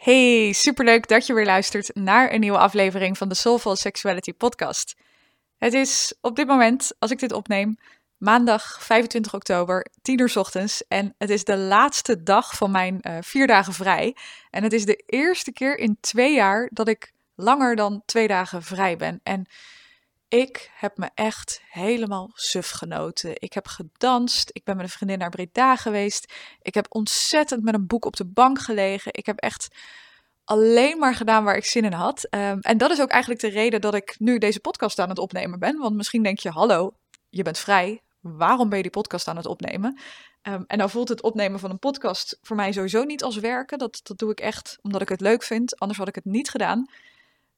Hey, superleuk dat je weer luistert naar een nieuwe aflevering van de Soulful Sexuality podcast. Het is op dit moment, als ik dit opneem, maandag 25 oktober, 10 uur ochtends. En het is de laatste dag van mijn uh, vier dagen vrij. En het is de eerste keer in twee jaar dat ik langer dan twee dagen vrij ben. En ik heb me echt helemaal suf genoten. Ik heb gedanst. Ik ben met een vriendin naar Breda geweest. Ik heb ontzettend met een boek op de bank gelegen. Ik heb echt alleen maar gedaan waar ik zin in had. Um, en dat is ook eigenlijk de reden dat ik nu deze podcast aan het opnemen ben. Want misschien denk je: hallo, je bent vrij. Waarom ben je die podcast aan het opnemen? Um, en nou voelt het opnemen van een podcast voor mij sowieso niet als werken. Dat, dat doe ik echt omdat ik het leuk vind. Anders had ik het niet gedaan.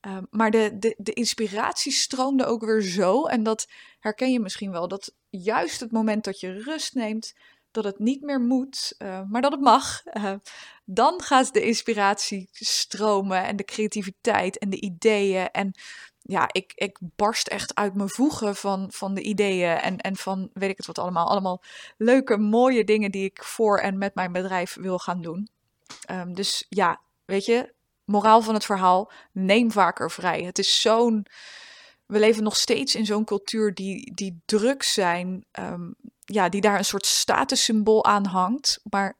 Um, maar de, de, de inspiratie stroomde ook weer zo. En dat herken je misschien wel. Dat juist het moment dat je rust neemt, dat het niet meer moet, uh, maar dat het mag. Uh, dan gaat de inspiratie stromen en de creativiteit en de ideeën. En ja, ik, ik barst echt uit mijn voegen van, van de ideeën en, en van weet ik het wat allemaal. Allemaal leuke, mooie dingen die ik voor en met mijn bedrijf wil gaan doen. Um, dus ja, weet je, moraal van het verhaal, neem vaker vrij. Het is zo'n. We leven nog steeds in zo'n cultuur die, die druk zijn, um, ja, die daar een soort statussymbool aan hangt. Maar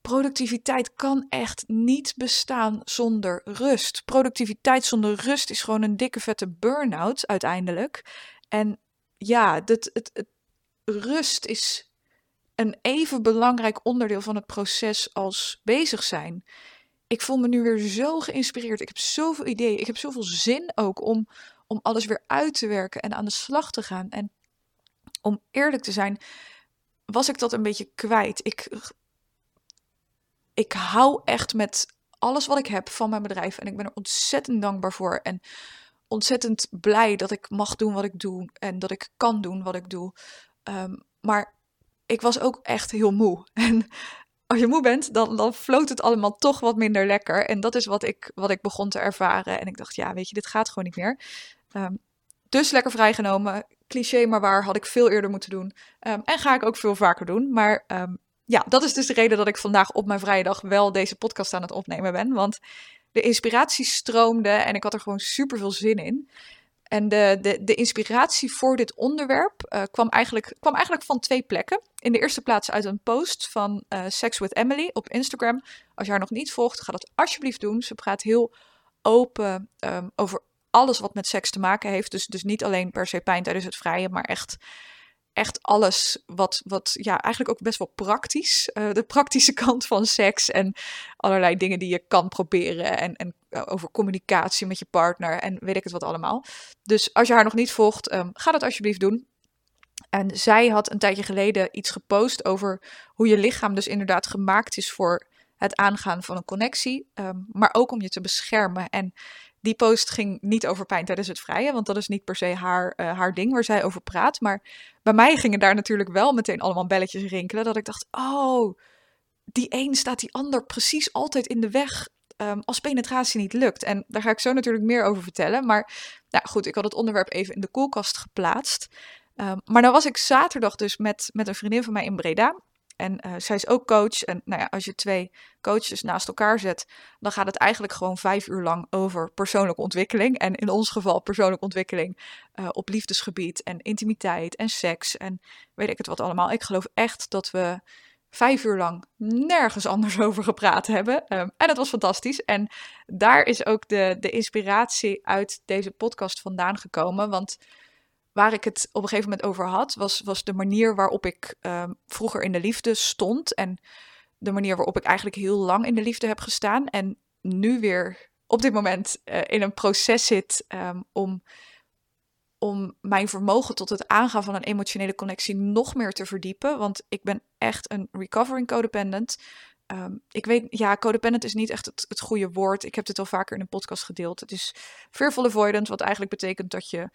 productiviteit kan echt niet bestaan zonder rust. Productiviteit zonder rust is gewoon een dikke vette burn-out uiteindelijk. En ja, het, het, rust is een even belangrijk onderdeel van het proces als bezig zijn ik voel me nu weer zo geïnspireerd. Ik heb zoveel ideeën. Ik heb zoveel zin ook om, om alles weer uit te werken en aan de slag te gaan. En om eerlijk te zijn, was ik dat een beetje kwijt. Ik, ik hou echt met alles wat ik heb van mijn bedrijf. En ik ben er ontzettend dankbaar voor. En ontzettend blij dat ik mag doen wat ik doe. En dat ik kan doen wat ik doe. Um, maar ik was ook echt heel moe. En als je moe bent, dan, dan floot het allemaal toch wat minder lekker. En dat is wat ik, wat ik begon te ervaren. En ik dacht, ja, weet je, dit gaat gewoon niet meer. Um, dus lekker vrijgenomen. Cliché, maar waar had ik veel eerder moeten doen. Um, en ga ik ook veel vaker doen. Maar um, ja, dat is dus de reden dat ik vandaag op mijn vrije dag wel deze podcast aan het opnemen ben. Want de inspiratie stroomde en ik had er gewoon super veel zin in. En de, de, de inspiratie voor dit onderwerp uh, kwam, eigenlijk, kwam eigenlijk van twee plekken. In de eerste plaats uit een post van uh, Sex with Emily op Instagram. Als je haar nog niet volgt, ga dat alsjeblieft doen. Ze praat heel open um, over alles wat met seks te maken heeft. Dus, dus niet alleen per se pijn tijdens het vrije, maar echt echt alles wat, wat ja, eigenlijk ook best wel praktisch. Uh, de praktische kant van seks en allerlei dingen die je kan proberen. En, en uh, over communicatie met je partner en weet ik het wat allemaal. Dus als je haar nog niet volgt, um, ga dat alsjeblieft doen. En zij had een tijdje geleden iets gepost over hoe je lichaam dus inderdaad gemaakt is voor het aangaan van een connectie, um, maar ook om je te beschermen. En die post ging niet over pijn tijdens het vrije, want dat is niet per se haar, uh, haar ding waar zij over praat. Maar bij mij gingen daar natuurlijk wel meteen allemaal belletjes rinkelen. Dat ik dacht, oh, die een staat die ander precies altijd in de weg um, als penetratie niet lukt. En daar ga ik zo natuurlijk meer over vertellen. Maar nou goed, ik had het onderwerp even in de koelkast geplaatst. Um, maar dan was ik zaterdag dus met, met een vriendin van mij in Breda. En uh, zij is ook coach. En nou ja, als je twee coaches naast elkaar zet, dan gaat het eigenlijk gewoon vijf uur lang over persoonlijke ontwikkeling. En in ons geval persoonlijke ontwikkeling uh, op liefdesgebied en intimiteit en seks en weet ik het wat allemaal. Ik geloof echt dat we vijf uur lang nergens anders over gepraat hebben. Um, en dat was fantastisch. En daar is ook de, de inspiratie uit deze podcast vandaan gekomen. Want waar ik het op een gegeven moment over had, was, was de manier waarop ik um, vroeger in de liefde stond. En de manier waarop ik eigenlijk heel lang in de liefde heb gestaan. En nu weer op dit moment uh, in een proces zit um, om, om mijn vermogen tot het aangaan van een emotionele connectie nog meer te verdiepen. Want ik ben echt een recovering codependent. Ehm, ik weet, ja, codependent is niet echt het, het goede woord. Ik heb dit al vaker in een podcast gedeeld. Het is fearful avoidant, wat eigenlijk betekent dat je,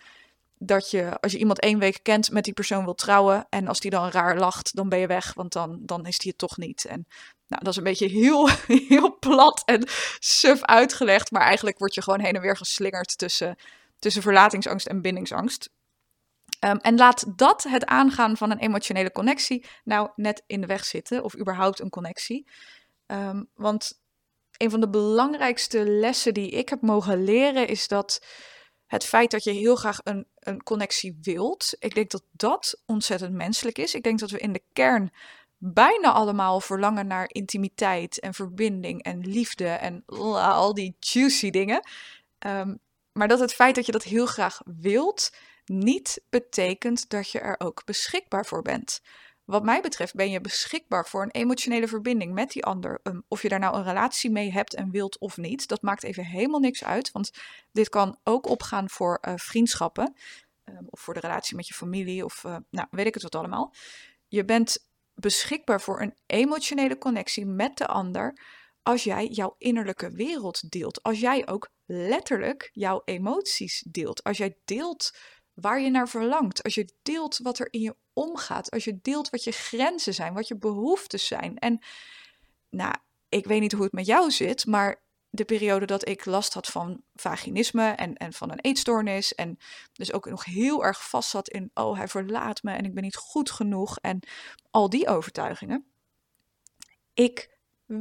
dat je, als je iemand één week kent, met die persoon wil trouwen. En als die dan raar lacht, dan ben je weg, want dan, dan is die het toch niet. En nou, dat is een beetje heel, heel plat en suf uitgelegd. Maar eigenlijk word je gewoon heen en weer geslingerd tussen, tussen verlatingsangst en bindingsangst. Ehm, en laat dat het aangaan van een emotionele connectie nou net in de weg zitten, of überhaupt een connectie. Ehm, want een van de belangrijkste lessen die ik heb mogen leren is dat het feit dat je heel graag een, een connectie wilt, ik denk dat dat ontzettend menselijk is. Ik denk dat we in de kern bijna allemaal verlangen naar intimiteit en verbinding en liefde en al die juicy dingen. Ehm, maar dat het feit dat je dat heel graag wilt, niet betekent dat je er ook beschikbaar voor bent. Wat mij betreft ben je beschikbaar voor een emotionele verbinding met die ander. Um, of je daar nou een relatie mee hebt en wilt of niet, dat maakt even helemaal niks uit. Want dit kan ook opgaan voor uh, vriendschappen. Um, of voor de relatie met je familie of uh, nou, weet ik het wat allemaal. Je bent beschikbaar voor een emotionele connectie met de ander als jij jouw innerlijke wereld deelt. Als jij ook letterlijk jouw emoties deelt. Als jij deelt waar je naar verlangt. Als je deelt wat er in je omgaat. Als je deelt wat je grenzen zijn, wat je behoeftes zijn. En nou, ik weet niet hoe het met jou zit, maar de periode dat ik last had van vaginisme en, en van een eetstoornis. En dus ook nog heel erg vast zat in, oh hij verlaat me en ik ben niet goed genoeg. En al die overtuigingen. Ik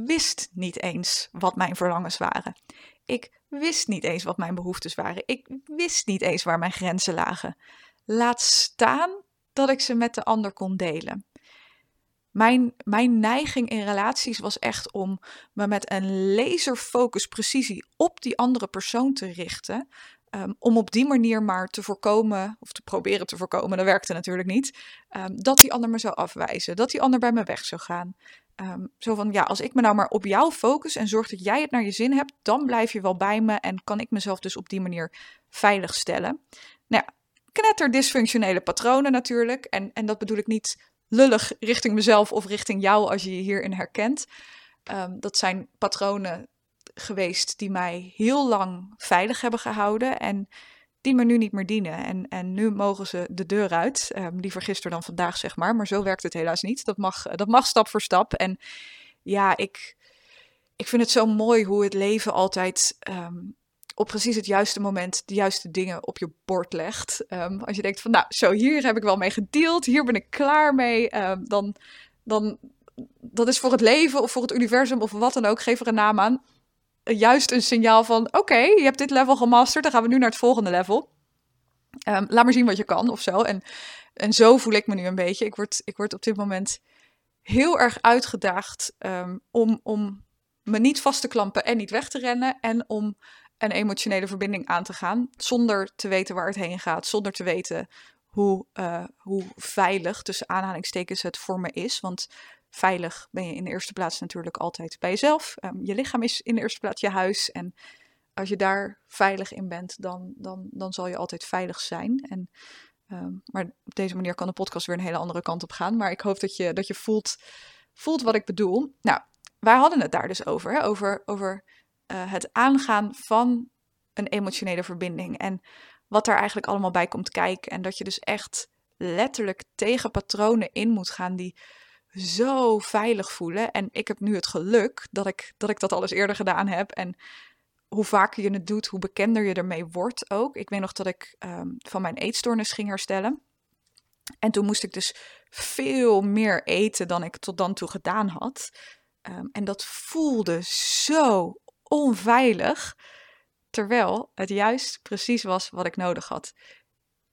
wist niet eens wat mijn verlangens waren. Ik wist niet eens wat mijn behoeftes waren. Ik wist niet eens waar mijn grenzen lagen. Laat staan dat ik ze met de ander kon delen. Mijn, mijn neiging in relaties was echt om me met een laserfocus precisie op die andere persoon te richten. Um, om op die manier maar te voorkomen, of te proberen te voorkomen, dat werkte natuurlijk niet, um, dat die ander me zou afwijzen, dat die ander bij me weg zou gaan. Um, zo van, ja, als ik me nou maar op jou focus en zorg dat jij het naar je zin hebt, dan blijf je wel bij me en kan ik mezelf dus op die manier veilig stellen. Nou ja, knetter dysfunctionele patronen natuurlijk. En, en dat bedoel ik niet lullig richting mezelf of richting jou als je je hierin herkent. Um, dat zijn patronen geweest die mij heel lang veilig hebben gehouden en die me nu niet meer dienen. En, en nu mogen ze de deur uit. Um, liever gisteren dan vandaag, zeg maar. Maar zo werkt het helaas niet. Dat mag, dat mag stap voor stap. En ja, ik, ik vind het zo mooi hoe het leven altijd um, op precies het juiste moment de juiste dingen op je bord legt. Um, als je denkt van, nou, zo hier heb ik wel mee gedeeld. Hier ben ik klaar mee. dan, dan, dat is voor het leven of voor het universum of wat dan ook. Geef er een naam aan juist een signaal van: oké, je hebt dit level gemasterd, dan gaan we nu naar het volgende level. Um, laat maar zien wat je kan of zo. En, en zo voel ik me nu een beetje. Ik word, ik word op dit moment heel erg uitgedaagd um, om, om me niet vast te klampen en niet weg te rennen. En om een emotionele verbinding aan te gaan. Zonder te weten waar het heen gaat. Zonder te weten hoe, uh, hoe veilig, tussen aanhalingstekens, het voor me is. Want veilig ben je in de eerste plaats natuurlijk altijd bij jezelf. Um, je lichaam is in de eerste plaats je huis. En als je daar veilig in bent, dan, dan, dan zal je altijd veilig zijn. En, um, maar op deze manier kan de podcast weer een hele andere kant op gaan. Maar ik hoop dat je, dat je voelt, voelt wat ik bedoel. Nou, wij hadden het daar dus over. Hè? Over, over uh, het aangaan van een emotionele verbinding. En wat daar eigenlijk allemaal bij komt kijken. En dat je dus echt letterlijk tegen patronen in moet gaan die zo veilig voelen. En ik heb nu het geluk dat ik dat, ik dat alles eerder gedaan heb. En hoe vaker je het doet, hoe bekender je ermee wordt ook. Ik weet nog dat ik um, van mijn eetstoornis ging herstellen. En toen moest ik dus veel meer eten dan ik tot dan toe gedaan had. Um, en dat voelde zo onveilig. Terwijl het juist precies was wat ik nodig had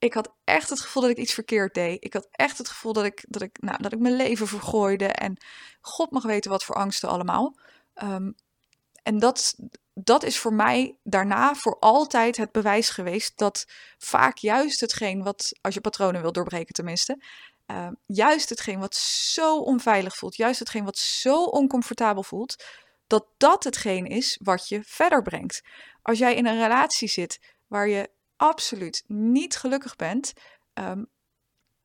ik had echt het gevoel dat ik iets verkeerd deed. Ik had echt het gevoel dat ik, dat ik, nou, dat ik mijn leven vergooide. En God mag weten wat voor angsten allemaal. Um, en dat, dat is voor mij daarna voor altijd het bewijs geweest dat vaak juist hetgeen wat, als je patronen wil doorbreken tenminste, uh, juist hetgeen wat zo onveilig voelt, juist hetgeen wat zo oncomfortabel voelt, dat dat hetgeen is wat je verder brengt. Als jij in een relatie zit waar je absoluut niet gelukkig bent, um,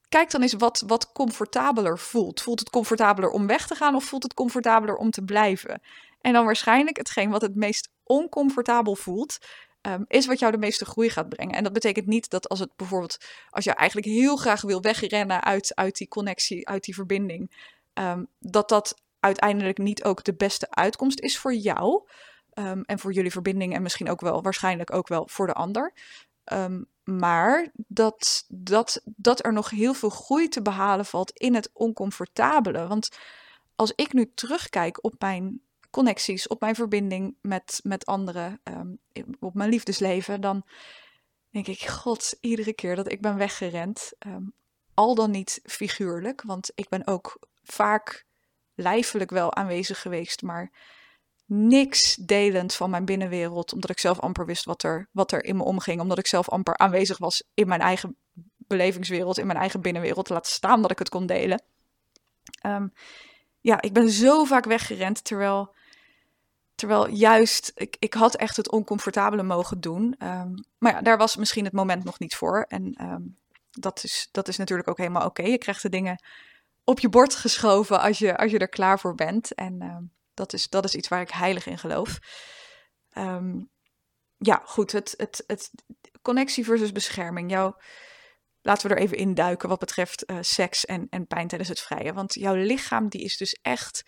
kijk dan eens wat, wat comfortabeler voelt. Voelt het comfortabeler om weg te gaan of voelt het comfortabeler om te blijven? En dan waarschijnlijk hetgeen wat het meest oncomfortabel voelt, ehm, is wat jou de meeste groei gaat brengen. En dat betekent niet dat als het bijvoorbeeld, als je eigenlijk heel graag wil wegrennen uit, uit die connectie, uit die verbinding, ehm, dat dat uiteindelijk niet ook de beste uitkomst is voor jou. Ehm, en voor jullie verbinding en misschien ook wel, waarschijnlijk ook wel voor de ander. Maar dat, dat, dat er nog heel veel groei te behalen valt in het oncomfortabele. Want als ik nu terugkijk op mijn connecties, op mijn verbinding met, met anderen, ehm, op mijn liefdesleven, dan denk ik, god, iedere keer dat ik ben weggerend, ehm, al dan niet figuurlijk, want ik ben ook vaak lijfelijk wel aanwezig geweest, maar niks delend van mijn binnenwereld, omdat ik zelf amper wist wat er, wat er in me omging, omdat ik zelf amper aanwezig was in mijn eigen belevingswereld, in mijn eigen binnenwereld, laat staan dat ik het kon delen. Ehm, ja, ik ben zo vaak weggerend, terwijl Terwijl juist, ik, ik had echt het oncomfortabele mogen doen. Ehm, maar ja, daar was misschien het moment nog niet voor. En ehm, dat, is, dat is natuurlijk ook helemaal oké. Je krijgt de dingen op je bord geschoven als je, als je er klaar voor bent. En dat, is, dat is iets waar ik heilig in geloof. ja, goed. Het, het, het, connectie versus bescherming. Jouw, laten we er even induiken wat betreft uh, seks en, en pijn tijdens het vrije. Want jouw lichaam die is dus echt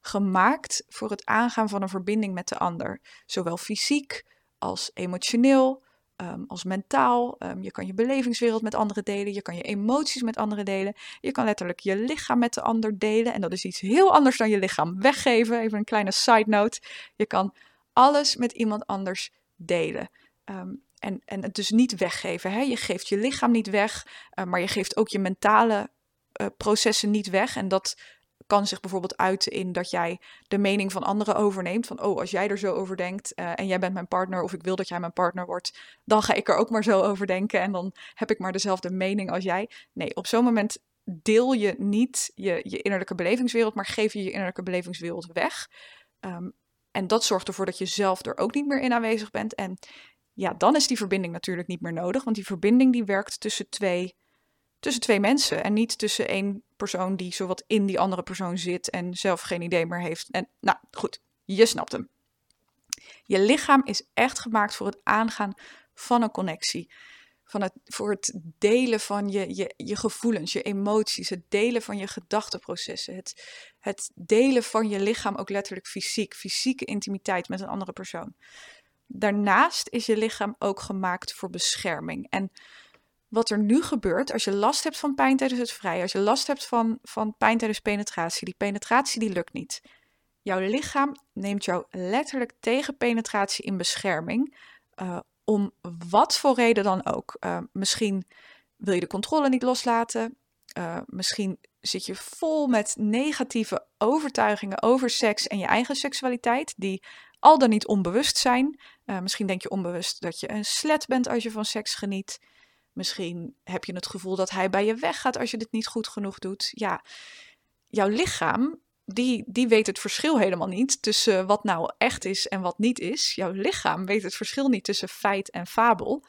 gemaakt voor het aangaan van een verbinding met de ander. Zowel fysiek als emotioneel, um, als mentaal. Um, je kan je belevingswereld met anderen delen. Je kan je emoties met anderen delen. Je kan letterlijk je lichaam met de ander delen. En dat is iets heel anders dan je lichaam weggeven. Even een kleine side note. Je kan alles met iemand anders delen. Um, en, en het dus niet weggeven. Hè? Je geeft je lichaam niet weg, uh, maar je geeft ook je mentale uh, processen niet weg. En dat kan zich bijvoorbeeld uiten in dat jij de mening van anderen overneemt. Van, oh, als jij er zo over denkt uh, en jij bent mijn partner of ik wil dat jij mijn partner wordt, dan ga ik er ook maar zo over denken en dan heb ik maar dezelfde mening als jij. Nee, op zo'n moment deel je niet je, je innerlijke belevingswereld, maar geef je je innerlijke belevingswereld weg. Um, en dat zorgt ervoor dat je zelf er ook niet meer in aanwezig bent. En ja, dan is die verbinding natuurlijk niet meer nodig, want die verbinding die werkt tussen twee tussen twee mensen en niet tussen één persoon die zowat in die andere persoon zit en zelf geen idee meer heeft. En nou goed, je snapt hem. Je lichaam is echt gemaakt voor het aangaan van een connectie. Van het, voor het delen van je, je, je gevoelens, je emoties, het delen van je gedachteprocessen, het, het delen van je lichaam ook letterlijk fysiek, fysieke intimiteit met een andere persoon. Daarnaast is je lichaam ook gemaakt voor bescherming. En wat er nu gebeurt als je last hebt van pijn tijdens het vrij, als je last hebt van, van pijn tijdens penetratie, die penetratie die lukt niet. Jouw lichaam neemt jou letterlijk tegen penetratie in bescherming, uh, om wat voor reden dan ook. Uh, misschien wil je de controle niet loslaten, uh, misschien zit je vol met negatieve overtuigingen over seks en je eigen seksualiteit, die al dan niet onbewust zijn. misschien denk je onbewust dat je een slet bent als je van seks geniet. Misschien heb je het gevoel dat hij bij je weggaat als je dit niet goed genoeg doet. Ja, jouw lichaam, die, die weet het verschil helemaal niet tussen wat nou echt is en wat niet is. Jouw lichaam weet het verschil niet tussen feit en fabel.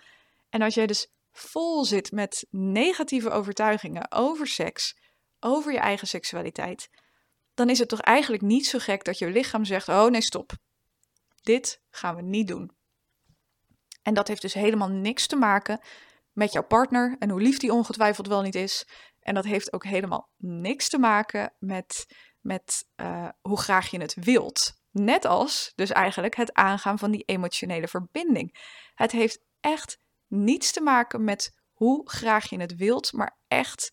En als jij dus vol zit met negatieve overtuigingen over seks, over je eigen seksualiteit, dan is het toch eigenlijk niet zo gek dat je lichaam zegt: Oh nee, stop. Dit gaan we niet doen. En dat heeft dus helemaal niks te maken met jouw partner en hoe lief die ongetwijfeld wel niet is. En dat heeft ook helemaal niks te maken met, met uh, hoe graag je het wilt. Net als dus eigenlijk het aangaan van die emotionele verbinding. Het heeft echt niets te maken met hoe graag je het wilt, maar echt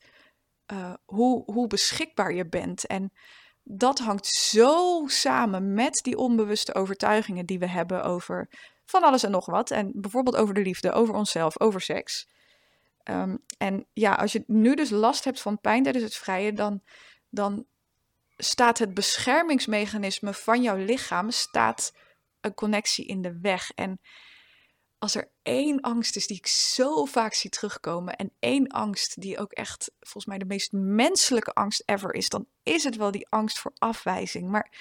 uh, hoe, hoe beschikbaar je bent. En dat hangt zo samen met die onbewuste overtuigingen die we hebben over van alles en nog wat. En bijvoorbeeld over de liefde, over onszelf, over seks. Ehm, en ja, als je nu dus last hebt van pijn tijdens het vrije, dan, dan staat het beschermingsmechanisme van jouw lichaam staat een connectie in de weg. En als er één angst is die ik zo vaak zie terugkomen en één angst die ook echt volgens mij de meest menselijke angst ever is, dan is het wel die angst voor afwijzing. Maar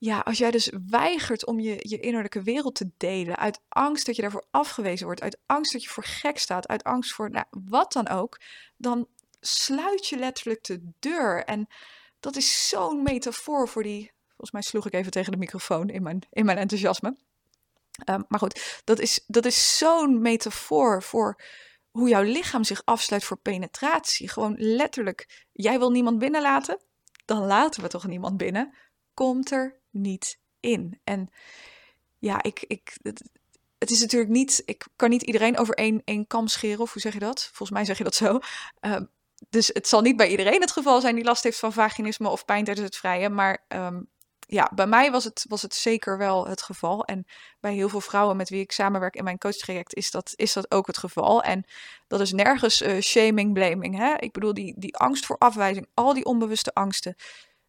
ja, als jij dus weigert om je, je innerlijke wereld te delen, uit angst dat je daarvoor afgewezen wordt, uit angst dat je voor gek staat, uit angst voor nou, wat dan ook, dan sluit je letterlijk de deur. En dat is zo'n metafoor voor die. Volgens mij sloeg ik even tegen de microfoon in mijn, in mijn enthousiasme. Ehm, maar goed, dat is, dat is zo'n metafoor voor hoe jouw lichaam zich afsluit voor penetratie. Gewoon letterlijk, jij wil niemand binnenlaten? Dan laten we toch niemand binnen? Komt er niet in. En ja, ik, ik, het, is natuurlijk niet, ik kan niet iedereen over één, één kam scheren, of hoe zeg je dat? Volgens mij zeg je dat zo. Ehm, dus het zal niet bij iedereen het geval zijn die last heeft van vaginisme of pijn tijdens het vrijen. Maar ehm, ja, bij mij was het, was het zeker wel het geval. En bij heel veel vrouwen met wie ik samenwerk in mijn coachtraject is dat, is dat ook het geval. En dat is nergens uh, shaming, blaming. Hè? Ik bedoel, die, die angst voor afwijzing, al die onbewuste angsten.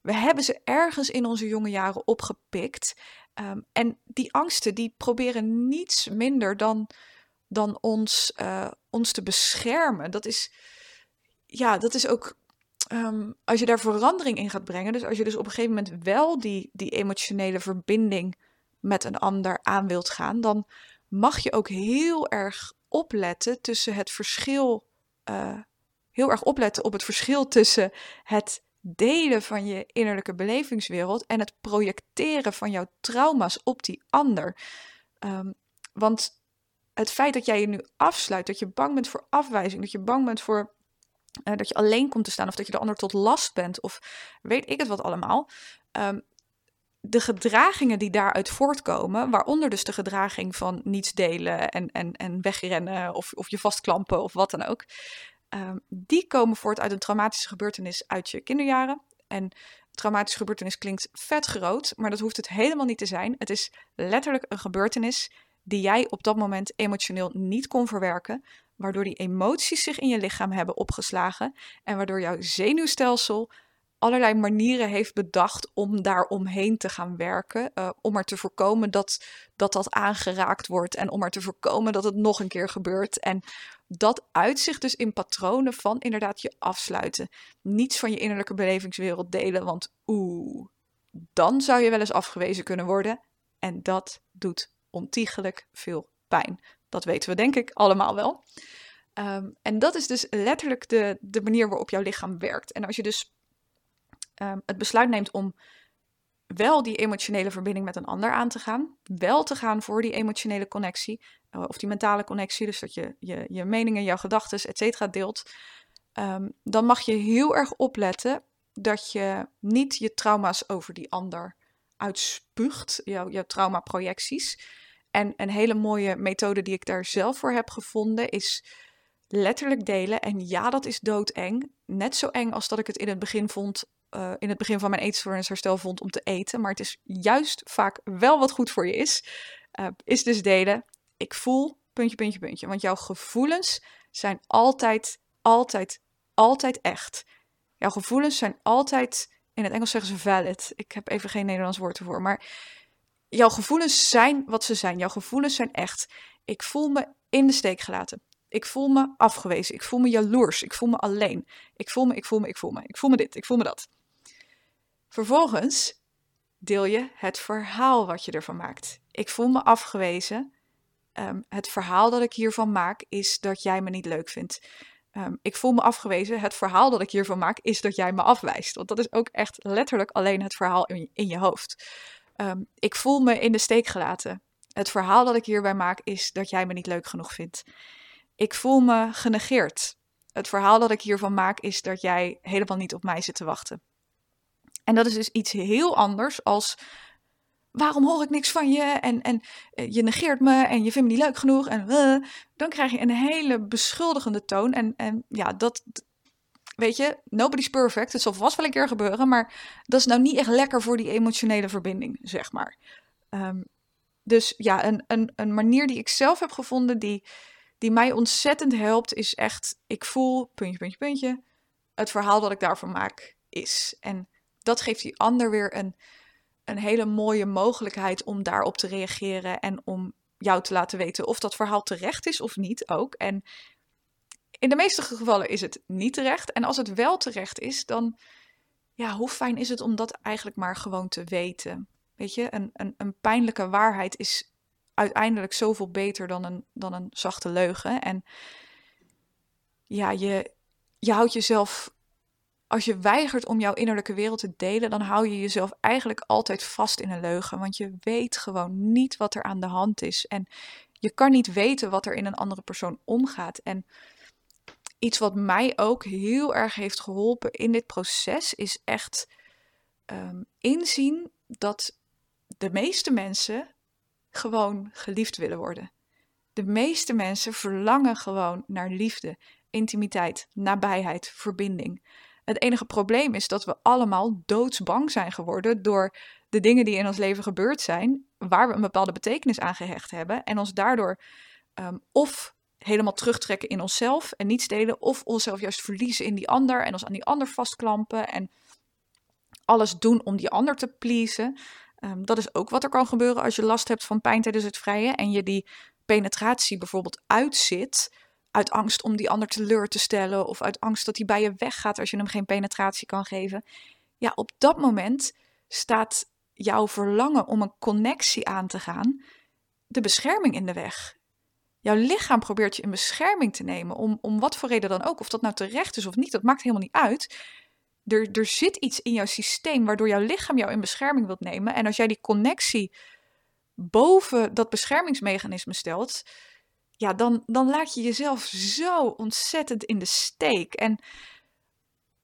We hebben ze ergens in onze jonge jaren opgepikt. Ehm, en die angsten die proberen niets minder dan, dan ons, uh, ons te beschermen. Dat is, ja, dat is ook Ehm, als je daar verandering in gaat brengen, dus als je dus op een gegeven moment wel die, die emotionele verbinding met een ander aan wilt gaan, dan mag je ook heel erg opletten tussen het verschil, uh, heel erg opletten op het verschil tussen het delen van je innerlijke belevingswereld en het projecteren van jouw trauma's op die ander. Um, want het feit dat jij je nu afsluit, dat je bang bent voor afwijzing, dat je bang bent voor uh, dat je alleen komt te staan of dat je de ander tot last bent of weet ik het wat allemaal. Um, de gedragingen die daaruit voortkomen, waaronder dus de gedraging van niets delen en, en, en wegrennen of, of je vastklampen of wat dan ook, um, die komen voort uit een traumatische gebeurtenis uit je kinderjaren. En traumatische gebeurtenis klinkt vet groot, maar dat hoeft het helemaal niet te zijn. Het is letterlijk een gebeurtenis die jij op dat moment emotioneel niet kon verwerken, waardoor die emoties zich in je lichaam hebben opgeslagen en waardoor jouw zenuwstelsel allerlei manieren heeft bedacht om daar omheen te gaan werken. Uh, om er te voorkomen dat, dat dat aangeraakt wordt en om er te voorkomen dat het nog een keer gebeurt. En dat uitzicht dus in patronen van inderdaad je afsluiten. Niets van je innerlijke belevingswereld delen, want oeh, dan zou je wel eens afgewezen kunnen worden. En dat doet ontiegelijk veel pijn. Dat weten we denk ik allemaal wel. Ehm, en dat is dus letterlijk de, de manier waarop jouw lichaam werkt. En als je dus ehm, het besluit neemt om wel die emotionele verbinding met een ander aan te gaan, wel te gaan voor die emotionele connectie, uh, of die mentale connectie, dus dat je je, je meningen, jouw gedachten, et cetera, deelt, ehm, dan mag je heel erg opletten dat je niet je trauma's over die ander uitspuugt, jouw, jouw traumaprojecties. En een hele mooie methode die ik daar zelf voor heb gevonden is letterlijk delen. En ja, dat is doodeng. Net zo eng als dat ik het in het begin vond, uh, in het begin van mijn eetstoornisherstel vond om te eten. Maar het is juist vaak wel wat goed voor je is. Uh, is dus delen. Ik voel, puntje, puntje, puntje. Want jouw gevoelens zijn altijd, altijd, altijd echt. Jouw gevoelens zijn altijd, in het Engels zeggen ze valid. Ik heb even geen Nederlands woord ervoor. Maar jouw gevoelens zijn wat ze zijn. Jouw gevoelens zijn echt. Ik voel me in de steek gelaten. Ik voel me afgewezen. Ik voel me jaloers. Ik voel me alleen. Ik voel me, ik voel me, ik voel me. Ik voel me dit, ik voel me dat. Vervolgens deel je het verhaal wat je ervan maakt. Ik voel me afgewezen. Um, het verhaal dat ik hiervan maak is dat jij me niet leuk vindt. Um, ik voel me afgewezen. Het verhaal dat ik hiervan maak is dat jij me afwijst. Want dat is ook echt letterlijk alleen het verhaal in je, in je hoofd. Um, ik voel me in de steek gelaten. Het verhaal dat ik hierbij maak is dat jij me niet leuk genoeg vindt. Ik voel me genegeerd. Het verhaal dat ik hiervan maak is dat jij helemaal niet op mij zit te wachten. En dat is dus iets heel anders als waarom hoor ik niks van je en, en eh, je negeert me en je vindt me niet leuk genoeg en uh, dan krijg je een hele beschuldigende toon en, en ja, dat, weet je, nobody's perfect, het zal vast wel een keer gebeuren, maar dat is nou niet echt lekker voor die emotionele verbinding, zeg maar. Um, dus ja, een, een, een manier die ik zelf heb gevonden die die mij ontzettend helpt, is echt, ik voel, puntje, puntje, puntje, het verhaal dat ik daarvan maak is. En dat geeft die ander weer een, een hele mooie mogelijkheid om daarop te reageren en om jou te laten weten of dat verhaal terecht is of niet ook. En in de meeste gevallen is het niet terecht. En als het wel terecht is, dan, ja, hoe fijn is het om dat eigenlijk maar gewoon te weten? Weet je, een, een, een pijnlijke waarheid is uiteindelijk zoveel beter dan een, dan een zachte leugen. En ja, je, je houdt jezelf, als je weigert om jouw innerlijke wereld te delen, dan hou je jezelf eigenlijk altijd vast in een leugen. Want je weet gewoon niet wat er aan de hand is. En je kan niet weten wat er in een andere persoon omgaat. En iets wat mij ook heel erg heeft geholpen in dit proces is echt um, inzien dat de meeste mensen gewoon geliefd willen worden. De meeste mensen verlangen gewoon naar liefde, intimiteit, nabijheid, verbinding. Het enige probleem is dat we allemaal doodsbang zijn geworden door de dingen die in ons leven gebeurd zijn, waar we een bepaalde betekenis aan gehecht hebben, en ons daardoor um, of helemaal terugtrekken in onszelf en niets delen, of onszelf juist verliezen in die ander en ons aan die ander vastklampen en alles doen om die ander te pleasen. Um, dat is ook wat er kan gebeuren als je last hebt van pijn tijdens het vrije en je die penetratie bijvoorbeeld uitzit uit angst om die ander teleur te stellen of uit angst dat hij bij je weggaat als je hem geen penetratie kan geven. Ja, op dat moment staat jouw verlangen om een connectie aan te gaan de bescherming in de weg. Jouw lichaam probeert je in bescherming te nemen, om, om wat voor reden dan ook. Of dat nou terecht is of niet, dat maakt helemaal niet uit. Er, er zit iets in jouw systeem waardoor jouw lichaam jou in bescherming wilt nemen. En als jij die connectie boven dat beschermingsmechanisme stelt, ja, dan, dan laat je jezelf zo ontzettend in de steek. En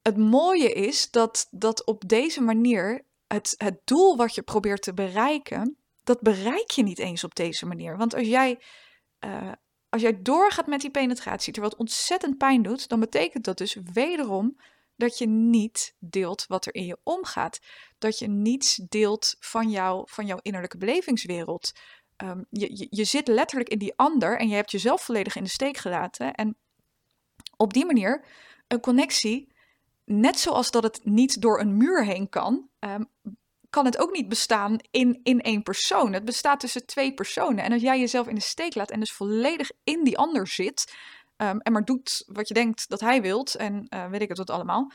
het mooie is dat, dat op deze manier het, het doel wat je probeert te bereiken, dat bereik je niet eens op deze manier. Want als jij, uh, als jij doorgaat met die penetratie, terwijl het ontzettend pijn doet, dan betekent dat dus wederom dat je niet deelt wat er in je omgaat. Dat je niets deelt van, jou, van jouw innerlijke belevingswereld. Um, je, je, zit letterlijk in die ander en je hebt jezelf volledig in de steek gelaten. En op die manier een connectie, net zoals dat het niet door een muur heen kan, um, kan het ook niet bestaan in, in één persoon. Het bestaat tussen twee personen. En als jij jezelf in de steek laat en dus volledig in die ander zit, um, en maar doet wat je denkt dat hij wilt, en uh, weet ik het wat allemaal,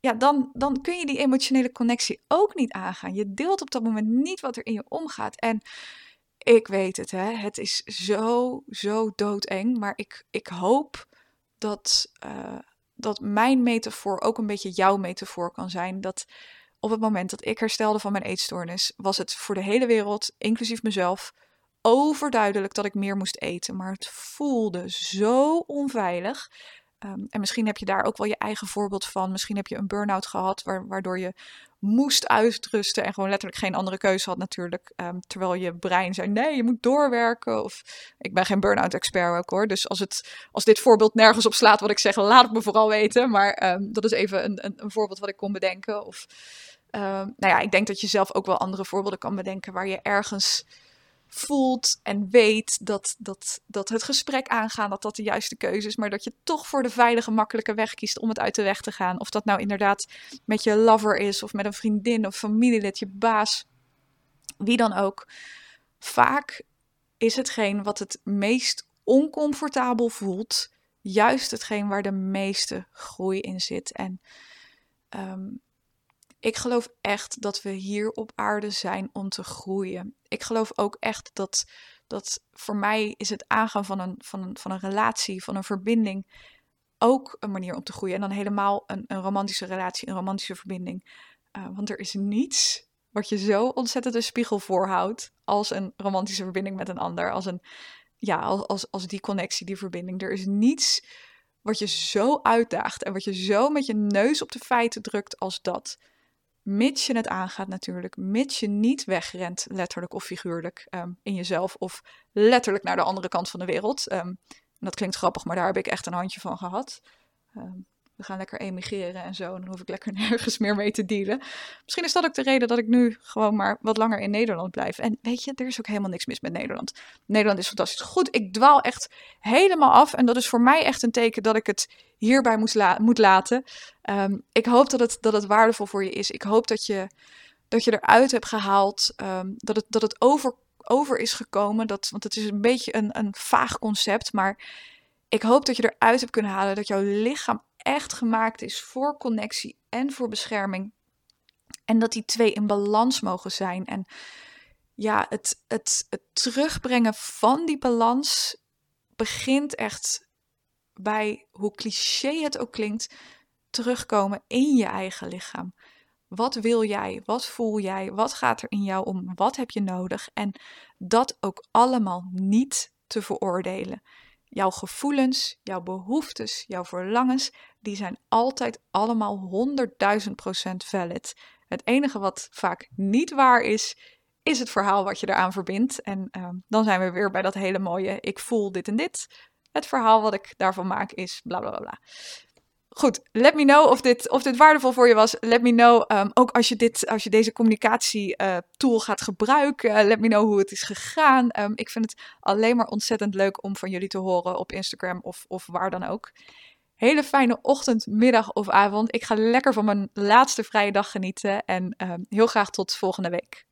ja, dan, dan kun je die emotionele connectie ook niet aangaan. Je deelt op dat moment niet wat er in je omgaat. En ik weet het, hè. Het is zo, zo doodeng. Maar ik, ik hoop dat, uh, dat mijn metafoor ook een beetje jouw metafoor kan zijn. Dat op het moment dat ik herstelde van mijn eetstoornis, was het voor de hele wereld, inclusief mezelf, overduidelijk dat ik meer moest eten. Maar het voelde zo onveilig. Um, en misschien heb je daar ook wel je eigen voorbeeld van. Misschien heb je een burn-out gehad, waardoor je moest uitrusten en gewoon letterlijk geen andere keuze had natuurlijk. Um, terwijl je brein zei, nee, je moet doorwerken. Of ik ben geen burn-out expert ook hoor. Dus als, het, als dit voorbeeld nergens op slaat wat ik zeg, laat het me vooral weten. Maar um, dat is even een, een, een, voorbeeld wat ik kon bedenken. Of, nou ja, ik denk dat je zelf ook wel andere voorbeelden kan bedenken waar je ergens voelt en weet dat, dat, dat het gesprek aangaan, dat dat de juiste keuze is, maar dat je toch voor de veilige, makkelijke weg kiest om het uit de weg te gaan. Of dat nou inderdaad met je lover is, of met een vriendin of familielid, je baas, wie dan ook. Vaak is hetgeen wat het meest oncomfortabel voelt, juist hetgeen waar de meeste groei in zit. En um, ik geloof echt dat we hier op aarde zijn om te groeien. Ik geloof ook echt dat, dat voor mij is het aangaan van een, van, een, van een relatie, van een verbinding, ook een manier om te groeien. En dan helemaal een, een romantische relatie, een romantische verbinding. Uh, want er is niets wat je zo ontzettend een spiegel voorhoudt als een romantische verbinding met een ander. Als, een, ja, als, als die connectie, die verbinding. Er is niets wat je zo uitdaagt en wat je zo met je neus op de feiten drukt als dat. Mits je het aangaat natuurlijk. Mits je niet wegrent, letterlijk of figuurlijk, um, in jezelf. Of letterlijk naar de andere kant van de wereld. Um, dat klinkt grappig, maar daar heb ik echt een handje van gehad. Um, we gaan lekker emigreren en zo. En dan hoef ik lekker nergens meer mee te dealen. Misschien is dat ook de reden dat ik nu gewoon maar wat langer in Nederland blijf. En weet je, er is ook helemaal niks mis met Nederland. Nederland is fantastisch goed. Ik dwaal echt helemaal af. En dat is voor mij echt een teken dat ik het hierbij moet, moet laten. Um, ik hoop dat het, dat het waardevol voor je is. Ik hoop dat je, dat je eruit hebt gehaald. Um, dat, het, dat het over, over is gekomen. Dat, want het is een beetje een, een vaag concept. Maar ik hoop dat je eruit hebt kunnen halen dat jouw lichaam echt gemaakt is voor connectie en voor bescherming. En dat die twee in balans mogen zijn. En ja, het, het, het terugbrengen van die balans begint echt bij, hoe cliché het ook klinkt, terugkomen in je eigen lichaam. Wat wil jij? Wat voel jij? Wat gaat er in jou om? Wat heb je nodig? En dat ook allemaal niet te veroordelen. Jouw gevoelens, jouw behoeftes, jouw verlangens, die zijn altijd allemaal 100.000 procent valid. Het enige wat vaak niet waar is, is het verhaal wat je eraan verbindt. En ehm, dan zijn we weer bij dat hele mooie: ik voel dit en dit. Het verhaal wat ik daarvan maak is bla bla bla. Goed, let me know of dit, of dit waardevol voor je was. Let me know, um, ook als je, dit, als je deze communicatietool uh, gaat gebruiken. let me know hoe het is gegaan. Um, ik vind het alleen maar ontzettend leuk om van jullie te horen op Instagram of, of waar dan ook. Hele fijne ochtend, middag of avond. Ik ga lekker van mijn laatste vrije dag genieten. En um, heel graag tot volgende week.